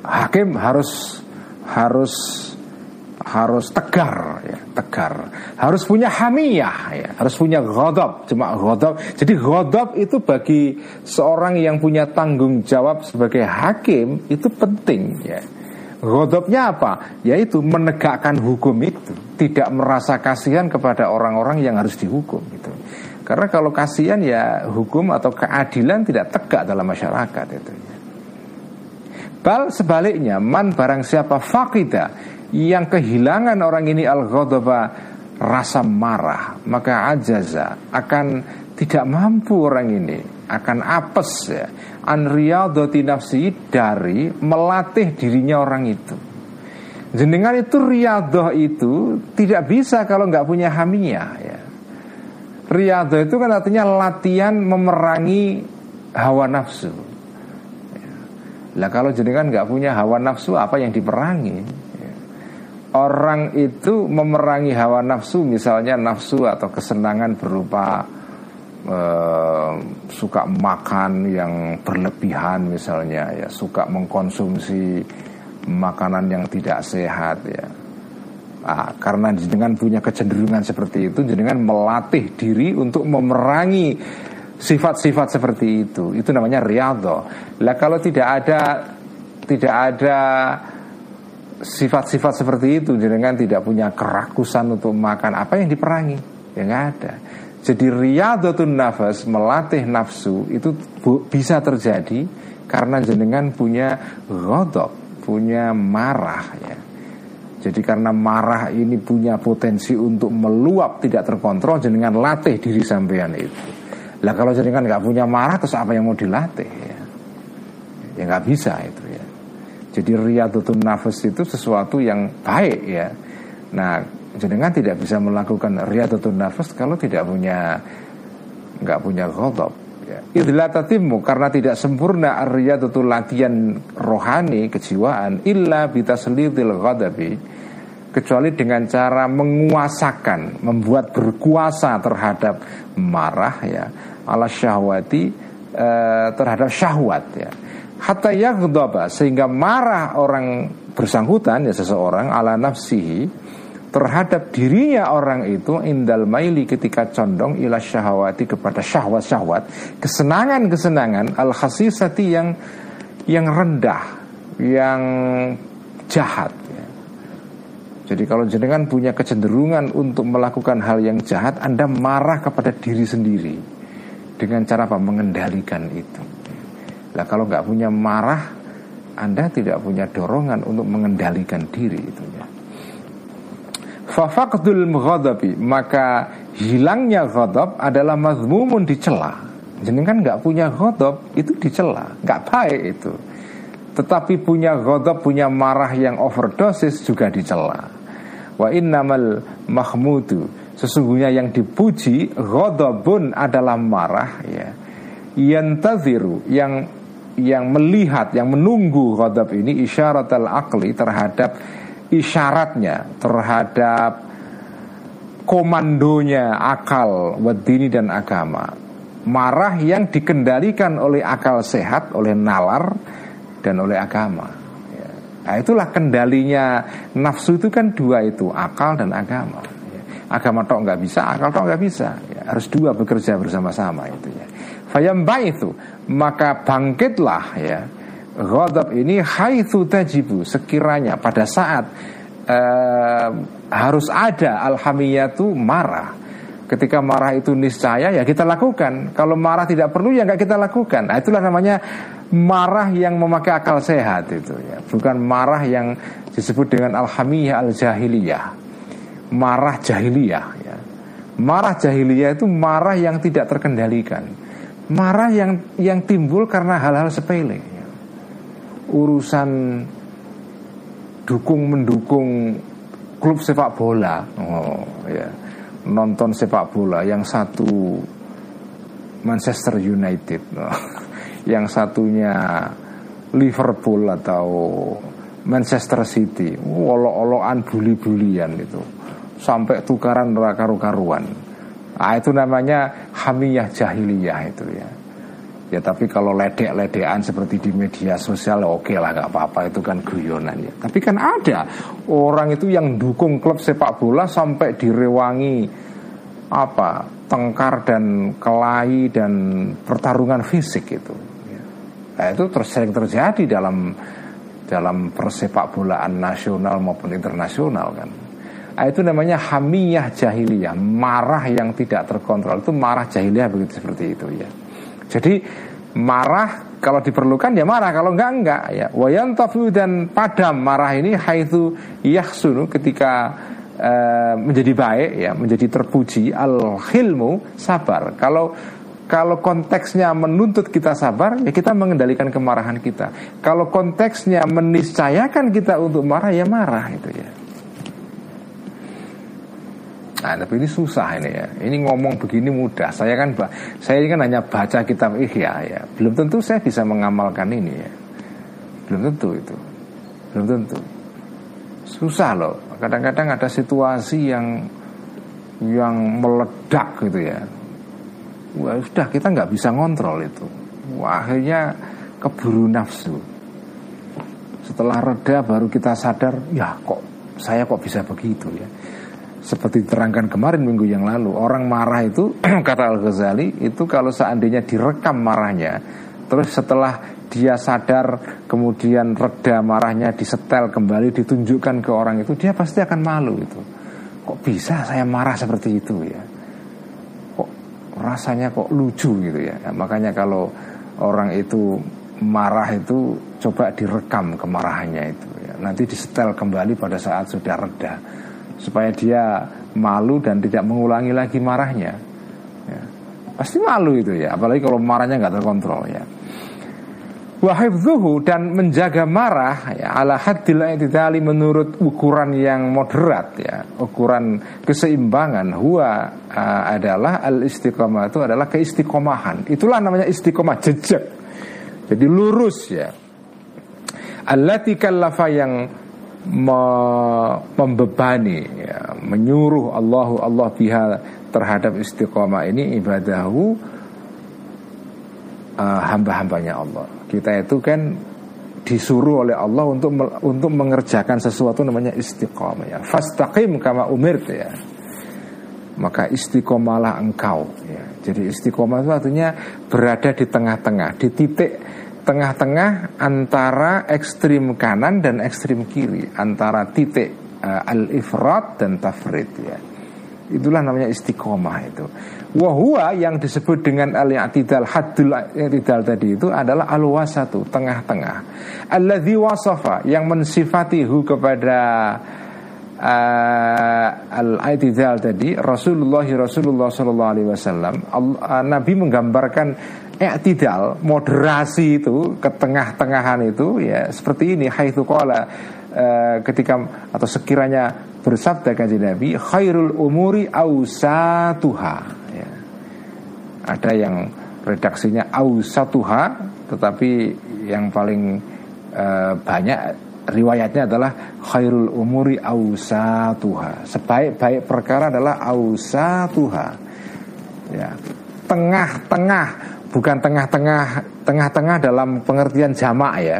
hakim harus harus harus tegar ya tegar. Harus punya hamiyah ya. Harus punya ghadab cuma ghadab. Jadi ghadab itu bagi seorang yang punya tanggung jawab sebagai hakim itu penting ya. Godopnya apa? Yaitu menegakkan hukum itu. Tidak merasa kasihan kepada orang-orang yang harus dihukum gitu. Karena kalau kasihan ya hukum atau keadilan tidak tegak dalam masyarakat itu Bal sebaliknya Man barang siapa fakida Yang kehilangan orang ini al Rasa marah Maka ajaza Akan tidak mampu orang ini Akan apes ya an riyadhati nafsi dari melatih dirinya orang itu. Jenengan itu riyadhah itu tidak bisa kalau nggak punya hamiyah ya. Riyadhah itu kan artinya latihan memerangi hawa nafsu. Lah kalau jenengan nggak punya hawa nafsu apa yang diperangi? Orang itu memerangi hawa nafsu misalnya nafsu atau kesenangan berupa uh, suka makan yang berlebihan misalnya ya suka mengkonsumsi makanan yang tidak sehat ya. Ah, karena dengan punya kecenderungan seperti itu dengan melatih diri untuk memerangi sifat-sifat seperti itu. Itu namanya riado lah kalau tidak ada tidak ada sifat-sifat seperti itu dengan tidak punya kerakusan untuk makan apa yang diperangi ya nggak ada jadi riyadhatun nafas melatih nafsu itu bisa terjadi karena jenengan punya ghadab, punya marah ya. Jadi karena marah ini punya potensi untuk meluap tidak terkontrol jenengan latih diri sampean itu. Lah kalau jenengan nggak punya marah terus apa yang mau dilatih ya? Ya nggak bisa itu ya. Jadi riyadhatun nafas itu sesuatu yang baik ya. Nah jenengan tidak bisa melakukan riyadatul nafas kalau tidak punya nggak punya ghadab ya. Idla tatimu karena tidak sempurna riyadatul latihan rohani kejiwaan illa bitaslidil ghadabi kecuali dengan cara menguasakan, membuat berkuasa terhadap marah ya, ala syahwati eh, terhadap syahwat ya. Hatta yaghdaba sehingga marah orang bersangkutan ya seseorang ala nafsihi terhadap dirinya orang itu indal maili ketika condong ila syahwati kepada syahwat-syahwat kesenangan-kesenangan al khasisati yang yang rendah yang jahat ya. jadi kalau jenengan punya kecenderungan untuk melakukan hal yang jahat Anda marah kepada diri sendiri. Dengan cara apa? Mengendalikan itu lah kalau nggak punya marah anda tidak punya dorongan untuk mengendalikan diri itu ya. Fafaqdul Maka hilangnya ghadab adalah mazmumun dicela. Jenengan nggak punya ghadab itu dicela. Nggak baik itu. Tetapi punya ghadab punya marah yang overdosis juga dicela. Wa innamal mahmudu Sesungguhnya yang dipuji Ghadabun adalah marah ya. Yantaziru Yang yang melihat, yang menunggu ghadab ini isyarat al-aqli terhadap isyaratnya terhadap komandonya akal wadini dan agama. Marah yang dikendalikan oleh akal sehat oleh nalar dan oleh agama. Ya. nah itulah kendalinya. Nafsu itu kan dua itu akal dan agama. Ya. agama tok nggak bisa akal tok nggak bisa. Ya, harus dua bekerja bersama-sama itu ya fayamba itu maka bangkitlah ya Ghadab ini haitsu tajibu sekiranya pada saat uh, harus ada alhamiyatu marah. Ketika marah itu niscaya ya kita lakukan. Kalau marah tidak perlu ya nggak kita lakukan. Nah, itulah namanya marah yang memakai akal sehat itu ya. Bukan marah yang disebut dengan alhamiyah al jahiliyah. Marah jahiliyah ya. Marah jahiliyah itu marah yang tidak terkendalikan. Marah yang yang timbul karena hal-hal sepele. Urusan dukung mendukung klub sepak bola. Oh ya. Nonton sepak bola. Yang satu Manchester United. Oh. yang satunya Liverpool atau Manchester City. Olok-olokan bully-bulian itu sampai tukaran neraka karuan nah, itu namanya hamiyah jahiliyah itu ya. Ya tapi kalau ledek-ledekan seperti di media sosial ya oke lah nggak apa-apa itu kan guyonan ya. Tapi kan ada orang itu yang dukung klub sepak bola sampai direwangi apa tengkar dan kelahi dan pertarungan fisik itu ya. nah, itu sering terjadi dalam dalam persepak bolaan nasional maupun internasional kan itu namanya hamiyah jahiliyah marah yang tidak terkontrol. Itu marah jahiliyah begitu seperti itu ya. Jadi marah kalau diperlukan ya marah. Kalau enggak enggak ya. Wayan dan padam marah ini haitsu yahsunu ketika uh, menjadi baik ya menjadi terpuji. Al hilmu sabar. Kalau kalau konteksnya menuntut kita sabar ya kita mengendalikan kemarahan kita. Kalau konteksnya meniscayakan kita untuk marah ya marah itu ya Nah, tapi ini susah ini ya. Ini ngomong begini mudah. Saya kan saya ini kan hanya baca kitab Ihya ya. Belum tentu saya bisa mengamalkan ini ya. Belum tentu itu. Belum tentu. Susah loh. Kadang-kadang ada situasi yang yang meledak gitu ya. Wah, sudah kita nggak bisa ngontrol itu. Wah, akhirnya keburu nafsu. Setelah reda baru kita sadar, ya kok saya kok bisa begitu ya seperti diterangkan kemarin minggu yang lalu orang marah itu kata Al Ghazali itu kalau seandainya direkam marahnya terus setelah dia sadar kemudian reda marahnya disetel kembali ditunjukkan ke orang itu dia pasti akan malu itu. Kok bisa saya marah seperti itu ya? Kok rasanya kok lucu gitu ya, ya makanya kalau orang itu marah itu coba direkam kemarahannya itu ya. nanti disetel kembali pada saat sudah reda supaya dia malu dan tidak mengulangi lagi marahnya. Ya. Pasti malu itu ya, apalagi kalau marahnya nggak terkontrol ya. Wahibzuhu dan menjaga marah ya, ala hadil i'tidali menurut ukuran yang moderat ya, ukuran keseimbangan huwa uh, adalah al istiqomah itu adalah keistiqomahan. Itulah namanya istiqomah jejak. Jadi lurus ya. Allati kallafa yang membebani ya, menyuruh Allahu Allah biha terhadap istiqomah ini ibadahu uh, hamba-hambanya Allah. Kita itu kan disuruh oleh Allah untuk untuk mengerjakan sesuatu namanya istiqomah ya. Fastaqim kama umirt ya. Maka istiqomalah engkau ya. Jadi istiqomah itu artinya berada di tengah-tengah, di titik tengah-tengah antara ekstrim kanan dan ekstrim kiri, antara titik uh, al-ifrat dan tafrid ya. Itulah namanya istiqomah itu. Wahua yang disebut dengan al-i'tidal haddul i'tidal tadi itu adalah al-wasatu, tengah-tengah. Alladzi wasafa yang mensifatihu kepada uh, al-i'tidal tadi Rasulullah Rasulullah sallallahu alaihi wasallam uh, Nabi menggambarkan i'tidal, moderasi itu, ketengah-tengahan itu ya seperti ini haitsu qala uh, ketika atau sekiranya bersabda kanjeng Nabi khairul umuri ausatuha ya. Ada yang redaksinya ausatuha tetapi yang paling uh, banyak riwayatnya adalah khairul umuri ausatuha. Sebaik-baik perkara adalah ausatuha. Ya. Tengah-tengah bukan tengah-tengah tengah-tengah dalam pengertian jamak ya.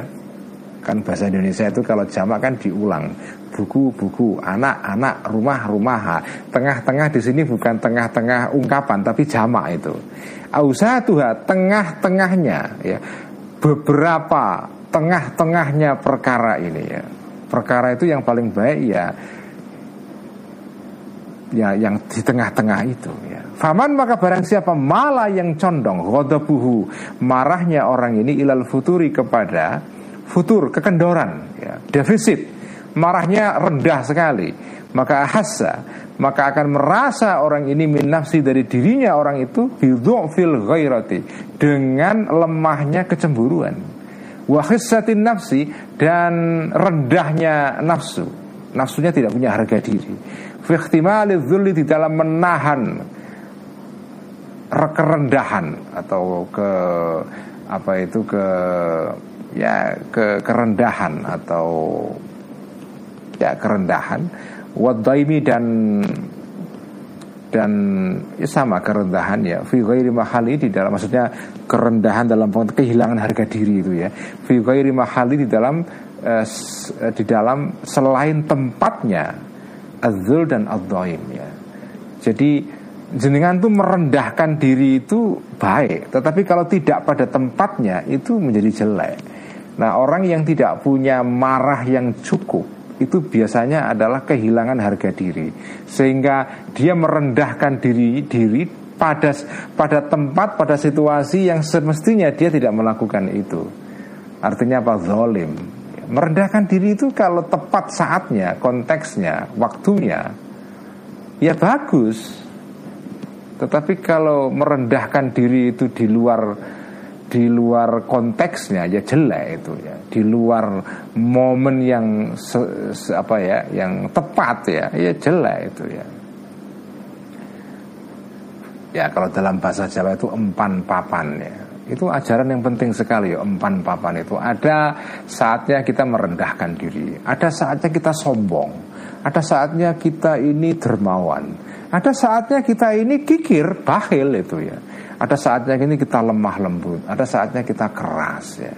Kan bahasa Indonesia itu kalau jamak kan diulang. Buku-buku anak-anak rumah-rumah tengah-tengah di sini bukan tengah-tengah ungkapan tapi jamak itu. Tuha tengah-tengahnya ya. Beberapa tengah-tengahnya perkara ini ya. Perkara itu yang paling baik ya ya yang di tengah-tengah itu ya. Faman maka barang siapa malah yang condong Godobuhu Marahnya orang ini ilal futuri kepada Futur, kekendoran ya, Defisit. Marahnya rendah sekali Maka ahassa Maka akan merasa orang ini min nafsi dari dirinya orang itu fil ghairati Dengan lemahnya kecemburuan. Wahissatin nafsi Dan rendahnya nafsu. Nafsunya tidak punya harga diri. Fikhtimali di dalam menahan kerendahan atau ke apa itu ke ya ke kerendahan atau ya kerendahan. Wadaimi dan dan ya sama kerendahan ya. Fi ghairi mahali di dalam maksudnya kerendahan dalam kehilangan harga diri itu ya. Fi ghairi mahali di dalam uh, di dalam selain tempatnya azul dan adaim ya. Jadi jenengan tuh merendahkan diri itu baik tetapi kalau tidak pada tempatnya itu menjadi jelek. Nah orang yang tidak punya marah yang cukup itu biasanya adalah kehilangan harga diri. Sehingga dia merendahkan diri diri pada pada tempat pada situasi yang semestinya dia tidak melakukan itu. Artinya apa? Zolim merendahkan diri itu kalau tepat saatnya konteksnya waktunya ya bagus tetapi kalau merendahkan diri itu di luar di luar konteksnya ya jelek itu ya. Di luar momen yang se, se, apa ya yang tepat ya ya jelek itu ya. Ya kalau dalam bahasa Jawa itu empan papan ya. Itu ajaran yang penting sekali ya empan papan itu. Ada saatnya kita merendahkan diri. Ada saatnya kita sombong. Ada saatnya kita ini dermawan ada saatnya kita ini kikir bahil itu ya ada saatnya ini kita lemah lembut, ada saatnya kita keras ya.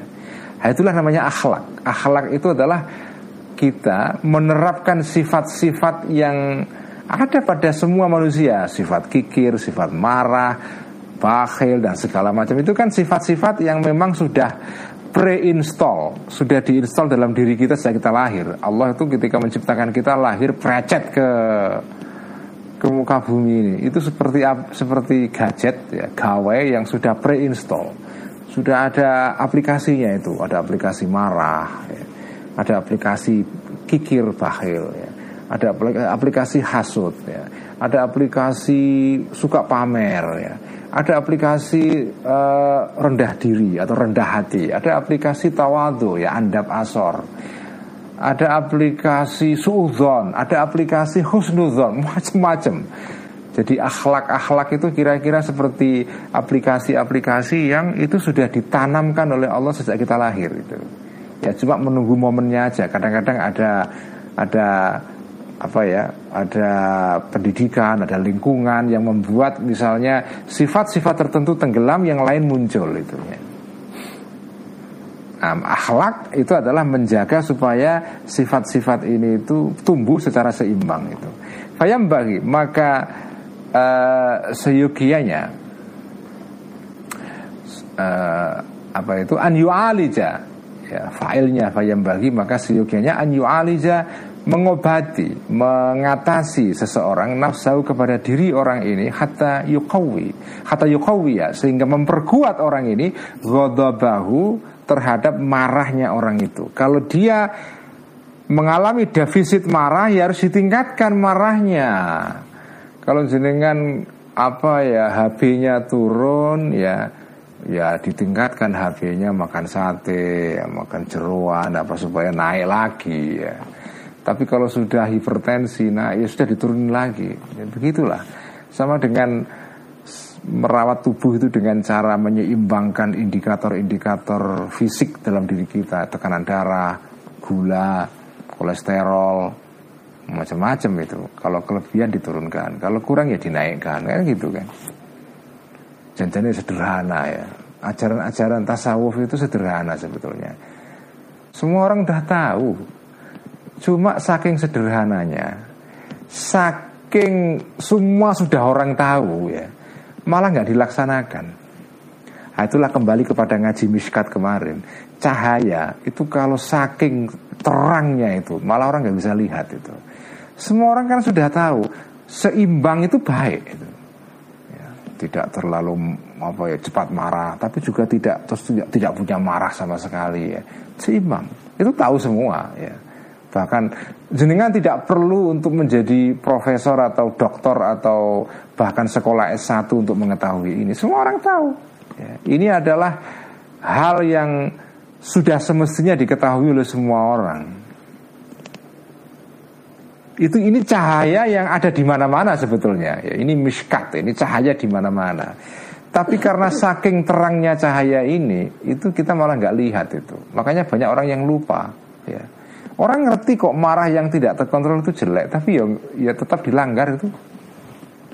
Nah, itulah namanya akhlak. Akhlak itu adalah kita menerapkan sifat-sifat yang ada pada semua manusia, sifat kikir, sifat marah, bakhil dan segala macam itu kan sifat-sifat yang memang sudah pre-install, sudah diinstal dalam diri kita sejak kita lahir. Allah itu ketika menciptakan kita lahir precet ke ke muka bumi ini itu seperti seperti gadget ya gawai yang sudah pre-install sudah ada aplikasinya itu ada aplikasi marah ya. ada aplikasi kikir bahil ya. ada aplikasi hasut ya. ada aplikasi suka pamer ya ada aplikasi uh, rendah diri atau rendah hati ada aplikasi tawadu ya andap asor ada aplikasi suudzon, ada aplikasi husnuzon, macam-macam. Jadi akhlak-akhlak itu kira-kira seperti aplikasi-aplikasi yang itu sudah ditanamkan oleh Allah sejak kita lahir itu. Ya cuma menunggu momennya aja. Kadang-kadang ada ada apa ya ada pendidikan ada lingkungan yang membuat misalnya sifat-sifat tertentu tenggelam yang lain muncul itu ya um, akhlak itu adalah menjaga supaya sifat-sifat ini itu tumbuh secara seimbang itu. Fayam bagi maka uh, seyogianya uh, apa itu an yu'alija ya failnya fayam bagi maka seyogianya an yu'alija mengobati, mengatasi seseorang nafsu kepada diri orang ini hatta yukawi, hatta yukawi ya sehingga memperkuat orang ini ghadabahu terhadap marahnya orang itu. Kalau dia mengalami defisit marah ya harus ditingkatkan marahnya. Kalau jenengan apa ya HB-nya turun ya ya ditingkatkan HB-nya makan sate, ya, makan jeruan apa supaya naik lagi ya. Tapi kalau sudah hipertensi, nah ya sudah diturunin lagi. Ya, begitulah. Sama dengan merawat tubuh itu dengan cara menyeimbangkan indikator-indikator fisik dalam diri kita, tekanan darah, gula, kolesterol, macam-macam itu. Kalau kelebihan diturunkan, kalau kurang ya dinaikkan, kan gitu kan. Janjinya sederhana ya. Ajaran-ajaran tasawuf itu sederhana sebetulnya. Semua orang udah tahu. Cuma saking sederhananya, saking semua sudah orang tahu ya malah nggak dilaksanakan. Nah, itulah kembali kepada ngaji miskat kemarin. Cahaya itu kalau saking terangnya itu malah orang nggak bisa lihat itu. Semua orang kan sudah tahu seimbang itu baik itu. Ya, tidak terlalu apa ya cepat marah, tapi juga tidak terus tidak, tidak punya marah sama sekali ya. Seimbang itu tahu semua ya. Bahkan jenengan tidak perlu untuk menjadi profesor atau doktor atau bahkan sekolah S1 untuk mengetahui ini. Semua orang tahu. Ya, ini adalah hal yang sudah semestinya diketahui oleh semua orang. Itu ini cahaya yang ada di mana-mana sebetulnya. Ya, ini miskat, ini cahaya di mana-mana. Tapi karena saking terangnya cahaya ini, itu kita malah nggak lihat itu. Makanya banyak orang yang lupa. Ya Orang ngerti kok marah yang tidak terkontrol itu jelek, tapi ya, ya tetap dilanggar itu,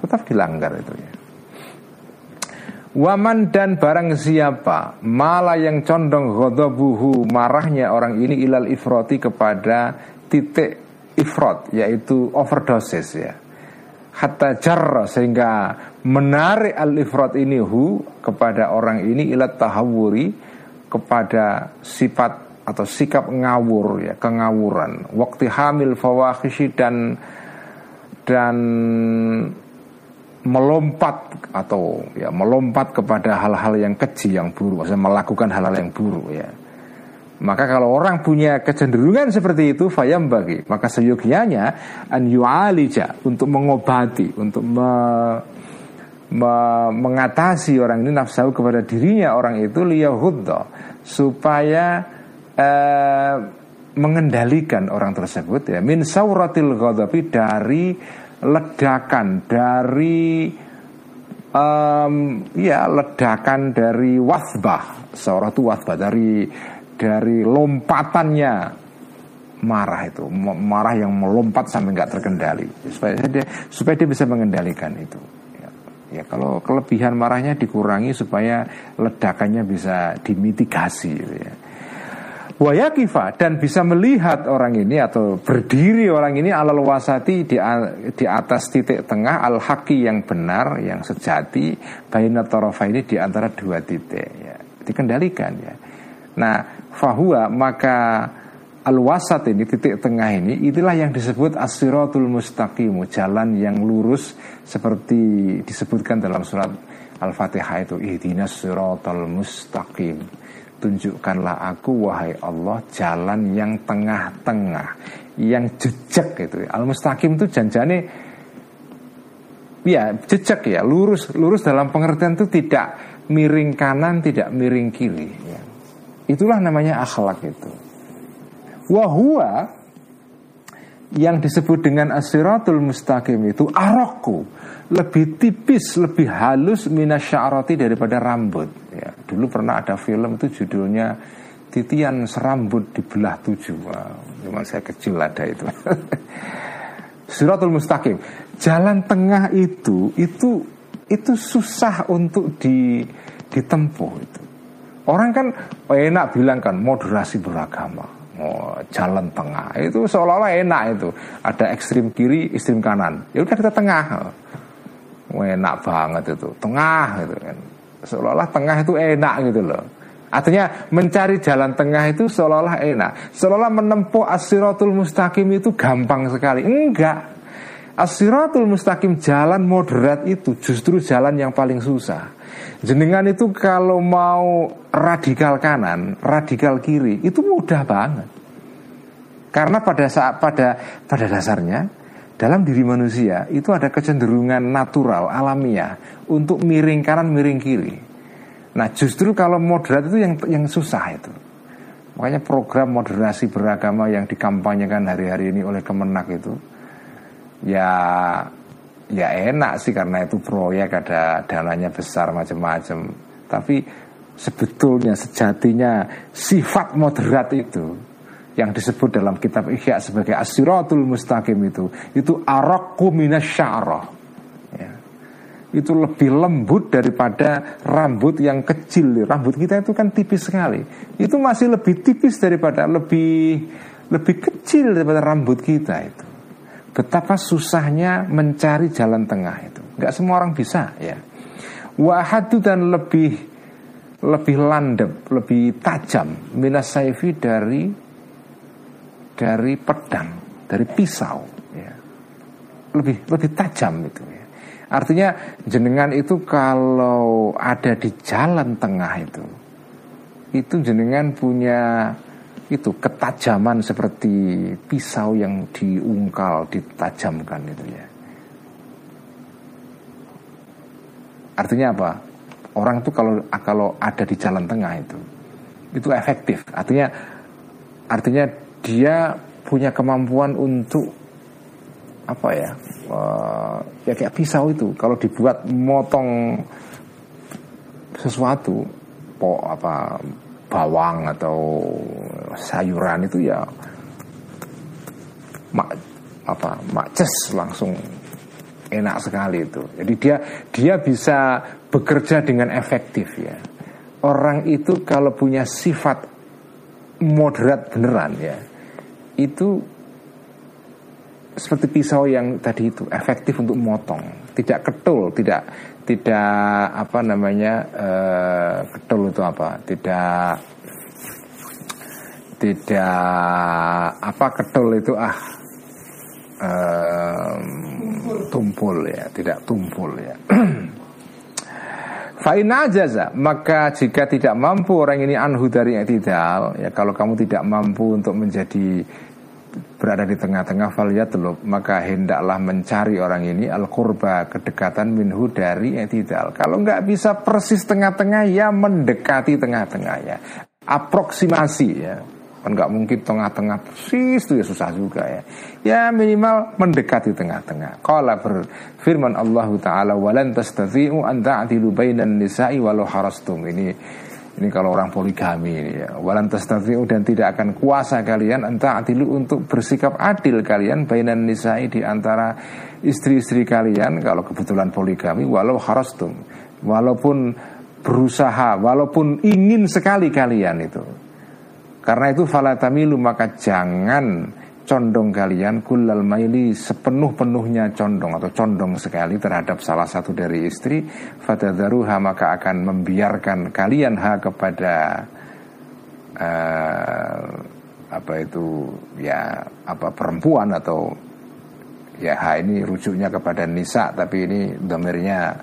tetap dilanggar itu ya. Waman dan barang siapa Malah yang condong godobuhu Marahnya orang ini ilal ifroti kepada titik ifrot Yaitu overdosis ya Hatta jar sehingga menarik al ifrot ini hu Kepada orang ini ilat tahawuri Kepada sifat atau sikap ngawur ya Kengawuran. Waktu hamil fawahishi dan Dan melompat atau ya melompat kepada hal-hal yang keji yang buruk, maksudnya melakukan hal-hal yang buruk ya. Maka kalau orang punya kecenderungan seperti itu fayam bagi, maka seyogianya an yu'alija untuk mengobati, untuk me, me, mengatasi orang ini nafsu kepada dirinya orang itu liyahudda supaya eh, mengendalikan orang tersebut ya. Min sauratil ghadabi dari ledakan dari um, ya ledakan dari wasbah. Seorang itu wasbah dari dari lompatannya marah itu. Marah yang melompat sampai nggak terkendali. Supaya dia supaya dia bisa mengendalikan itu. Ya, ya kalau kelebihan marahnya dikurangi supaya ledakannya bisa dimitigasi gitu ya wayakifa dan bisa melihat orang ini atau berdiri orang ini alal wasati di, di atas titik tengah al haki yang benar yang sejati baina tarafa ini di antara dua titik ya. Dikendalikan ya. Nah fahuwa maka al wasat ini titik tengah ini itulah yang disebut asiratul mustaqim jalan yang lurus seperti disebutkan dalam surat al-fatihah itu ihdinas siratal mustaqim tunjukkanlah aku wahai Allah jalan yang tengah-tengah yang jejak gitu al mustaqim itu janjane ya jejak ya lurus lurus dalam pengertian itu tidak miring kanan tidak miring kiri ya. itulah namanya akhlak itu wahua yang disebut dengan asiratul mustaqim itu arokku lebih tipis, lebih halus minasyarati daripada rambut. Ya, dulu pernah ada film itu judulnya Titian serambut dibelah tujuh. Wow, saya kecil ada itu. Suratul Mustaqim. Jalan tengah itu itu itu susah untuk di, ditempuh itu. Orang kan enak bilang kan moderasi beragama. Oh, jalan tengah itu seolah-olah enak itu. Ada ekstrim kiri, ekstrim kanan. Ya udah kita tengah enak banget itu tengah gitu kan seolah-olah tengah itu enak gitu loh. Artinya mencari jalan tengah itu seolah-olah enak. Seolah-olah menempuh asiratul mustaqim itu gampang sekali. Enggak. Asiratul mustaqim jalan moderat itu justru jalan yang paling susah. Jenengan itu kalau mau radikal kanan radikal kiri itu mudah banget. Karena pada saat pada pada dasarnya dalam diri manusia itu ada kecenderungan natural alamiah untuk miring kanan miring kiri. Nah justru kalau moderat itu yang yang susah itu. Makanya program moderasi beragama yang dikampanyekan hari-hari ini oleh Kemenak itu ya ya enak sih karena itu proyek ada dananya besar macam-macam. Tapi sebetulnya sejatinya sifat moderat itu yang disebut dalam kitab Ihya sebagai asiratul mustaqim itu itu arakku minasyarah ya. itu lebih lembut daripada rambut yang kecil. Rambut kita itu kan tipis sekali. Itu masih lebih tipis daripada lebih lebih kecil daripada rambut kita itu. Betapa susahnya mencari jalan tengah itu. Nggak semua orang bisa ya. Wahadu dan lebih lebih landep, lebih tajam minas saifi dari dari pedang, dari pisau, ya. lebih lebih tajam itu. Ya. Artinya jenengan itu kalau ada di jalan tengah itu, itu jenengan punya itu ketajaman seperti pisau yang diungkal, ditajamkan itu ya. Artinya apa? Orang itu kalau kalau ada di jalan tengah itu, itu efektif. Artinya artinya dia punya kemampuan untuk apa ya uh, ya kayak pisau itu kalau dibuat motong sesuatu po apa bawang atau sayuran itu ya mak apa makces langsung enak sekali itu. Jadi dia dia bisa bekerja dengan efektif ya. Orang itu kalau punya sifat moderat beneran ya, itu seperti pisau yang tadi itu efektif untuk memotong, tidak ketul, tidak tidak apa namanya uh, ketul itu apa? Tidak tidak apa ketul itu ah um, tumpul ya, tidak tumpul ya. Fa'ina jaza Maka jika tidak mampu orang ini anhu dari i'tidal Ya kalau kamu tidak mampu untuk menjadi Berada di tengah-tengah falyatlub Maka hendaklah mencari orang ini Al-qurba kedekatan minhu dari i'tidal Kalau nggak bisa persis tengah-tengah Ya mendekati tengah-tengahnya Aproksimasi ya Kan nggak mungkin tengah-tengah persis itu ya susah juga ya. Ya minimal mendekati tengah-tengah. Qala berfirman Allah taala walan tastati'u an ta'dilu bainan nisa'i walau harastum. Ini ini kalau orang poligami ini ya. Walan tastati'u dan tidak akan kuasa kalian an ta'dilu untuk bersikap adil kalian bainan nisa'i di antara istri-istri kalian kalau kebetulan poligami walau harastum. Walaupun berusaha, walaupun ingin sekali kalian itu karena itu falatamilu maka jangan condong kalian kulal maili sepenuh-penuhnya condong atau condong sekali terhadap salah satu dari istri fatadaruha maka akan membiarkan kalian ha kepada uh, apa itu ya apa perempuan atau ya ha ini rujuknya kepada nisa tapi ini domirnya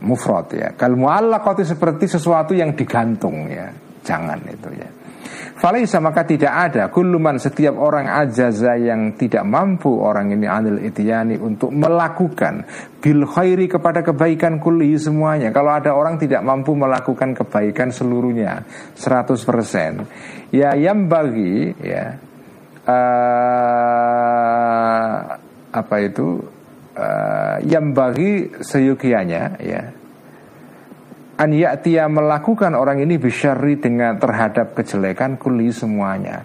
mufrad ya. Kal muallaqati seperti sesuatu yang digantung ya. Jangan itu ya Falaisa maka tidak ada Kuluman setiap orang ajaza yang tidak mampu orang ini anil itiyani untuk melakukan bil khairi kepada kebaikan kulli semuanya. Kalau ada orang tidak mampu melakukan kebaikan seluruhnya 100%. Ya yang bagi ya uh, apa itu uh, yang bagi seyukianya ya an ya'tiya melakukan orang ini bisyari dengan terhadap kejelekan kuli semuanya.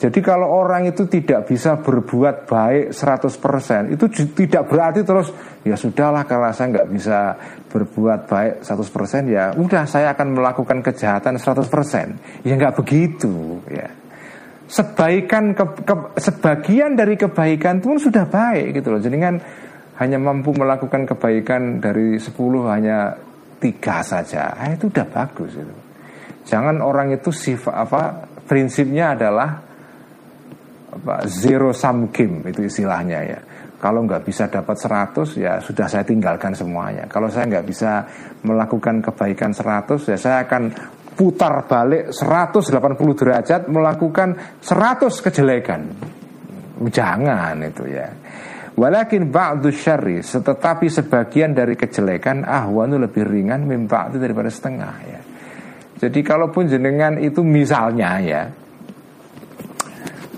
Jadi kalau orang itu tidak bisa berbuat baik 100% Itu tidak berarti terus Ya sudahlah kalau saya nggak bisa berbuat baik 100% Ya udah saya akan melakukan kejahatan 100% Ya nggak begitu ya. Sebaikan ke, ke, Sebagian dari kebaikan pun sudah baik gitu loh. Jadi kan hanya mampu melakukan kebaikan dari 10 hanya tiga saja, ah, itu udah bagus itu. Jangan orang itu sifat apa prinsipnya adalah apa zero sum game itu istilahnya ya. Kalau nggak bisa dapat 100 ya sudah saya tinggalkan semuanya. Kalau saya nggak bisa melakukan kebaikan 100 ya saya akan putar balik 180 derajat melakukan 100 kejelekan. Jangan itu ya. Walakin ba'du syarri Tetapi sebagian dari kejelekan Ahwanu lebih ringan Mimpa itu daripada setengah ya. Jadi kalaupun jenengan itu misalnya ya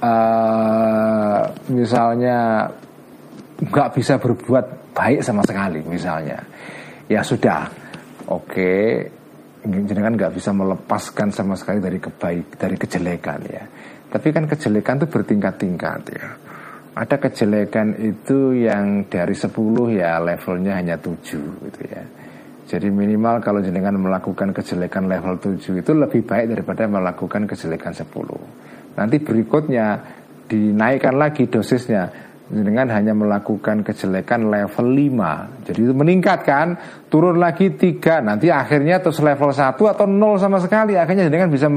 uh, Misalnya nggak bisa berbuat baik sama sekali misalnya Ya sudah Oke Jenengan nggak bisa melepaskan sama sekali dari kebaik dari kejelekan ya. Tapi kan kejelekan itu bertingkat-tingkat ya ada kejelekan itu yang dari 10 ya levelnya hanya 7 gitu ya. Jadi minimal kalau jenengan melakukan kejelekan level 7 itu lebih baik daripada melakukan kejelekan 10. Nanti berikutnya dinaikkan lagi dosisnya dengan hanya melakukan kejelekan level 5 Jadi itu meningkatkan Turun lagi 3 Nanti akhirnya terus level 1 atau 0 sama sekali. Akhirnya dengan bisa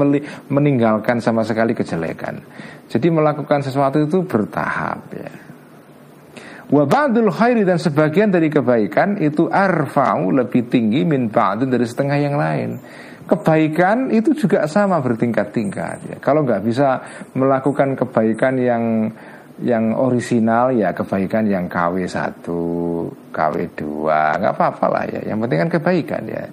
meninggalkan sama sekali kejelekan. Jadi melakukan sesuatu itu bertahap ya. Wabadul khairi dan sebagian dari kebaikan itu arfa'u lebih tinggi min ba'dun dari setengah yang lain. Kebaikan itu juga sama bertingkat-tingkat ya. Kalau nggak bisa melakukan kebaikan yang yang orisinal ya kebaikan yang KW satu, KW dua, nggak apa-apa lah ya. Yang penting kan kebaikan ya.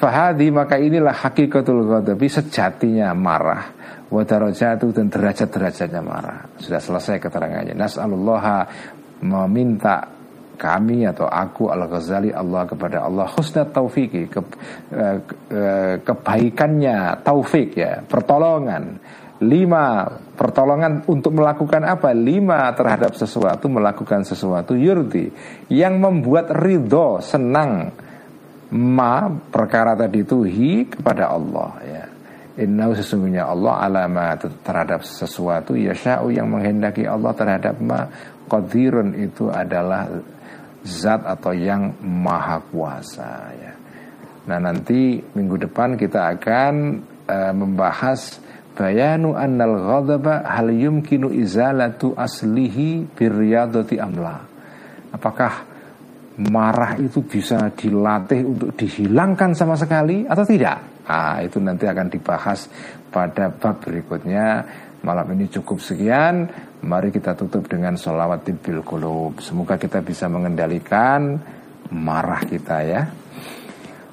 Fahadi maka inilah hakikatul ghadabi sejatinya marah wa darajatu dan derajat-derajatnya marah. Sudah selesai keterangannya. Nas'alullah meminta kami atau aku Al-Ghazali Allah kepada Allah husnat taufiki ke, eh, ke, kebaikannya taufik ya pertolongan Lima pertolongan untuk melakukan apa? Lima terhadap sesuatu melakukan sesuatu yurdi yang membuat ridho senang ma perkara tadi itu hi kepada Allah ya. Inna sesungguhnya Allah alama terhadap sesuatu yasha'u yang menghendaki Allah terhadap ma qadirun itu adalah zat atau yang maha kuasa ya. Nah nanti minggu depan kita akan uh, membahas bayanu annal ghadaba hal yumkinu izalatu aslihi biryadati amla apakah marah itu bisa dilatih untuk dihilangkan sama sekali atau tidak? Ah itu nanti akan dibahas pada bab berikutnya. Malam ini cukup sekian. Mari kita tutup dengan sholawat bil qulub. Semoga kita bisa mengendalikan marah kita ya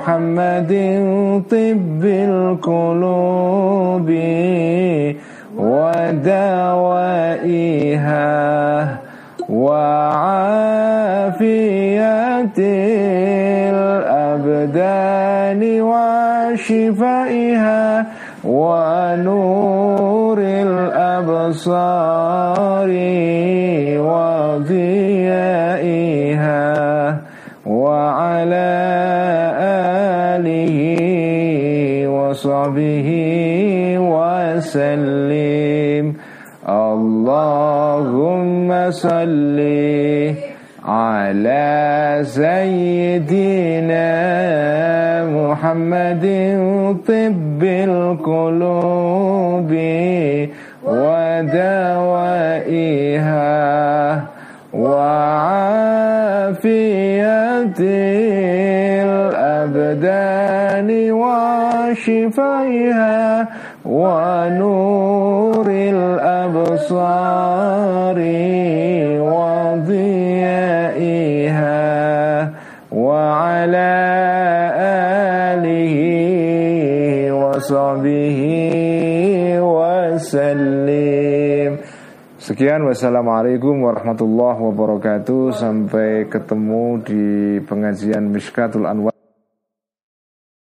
محمد طب القلوب ودوائها وعافية الأبدان وشفائها ونور الأبصار وصحبه وسلم. اللهم صل على سيدنا محمد طب القلوب ودوائها وعافية الأبدان وشفائها ونور الأبصار وضيائها وعلى آله وصحبه وسلم Sekian wassalamualaikum warahmatullahi wabarakatuh Sampai ketemu di pengajian Mishkatul Anwar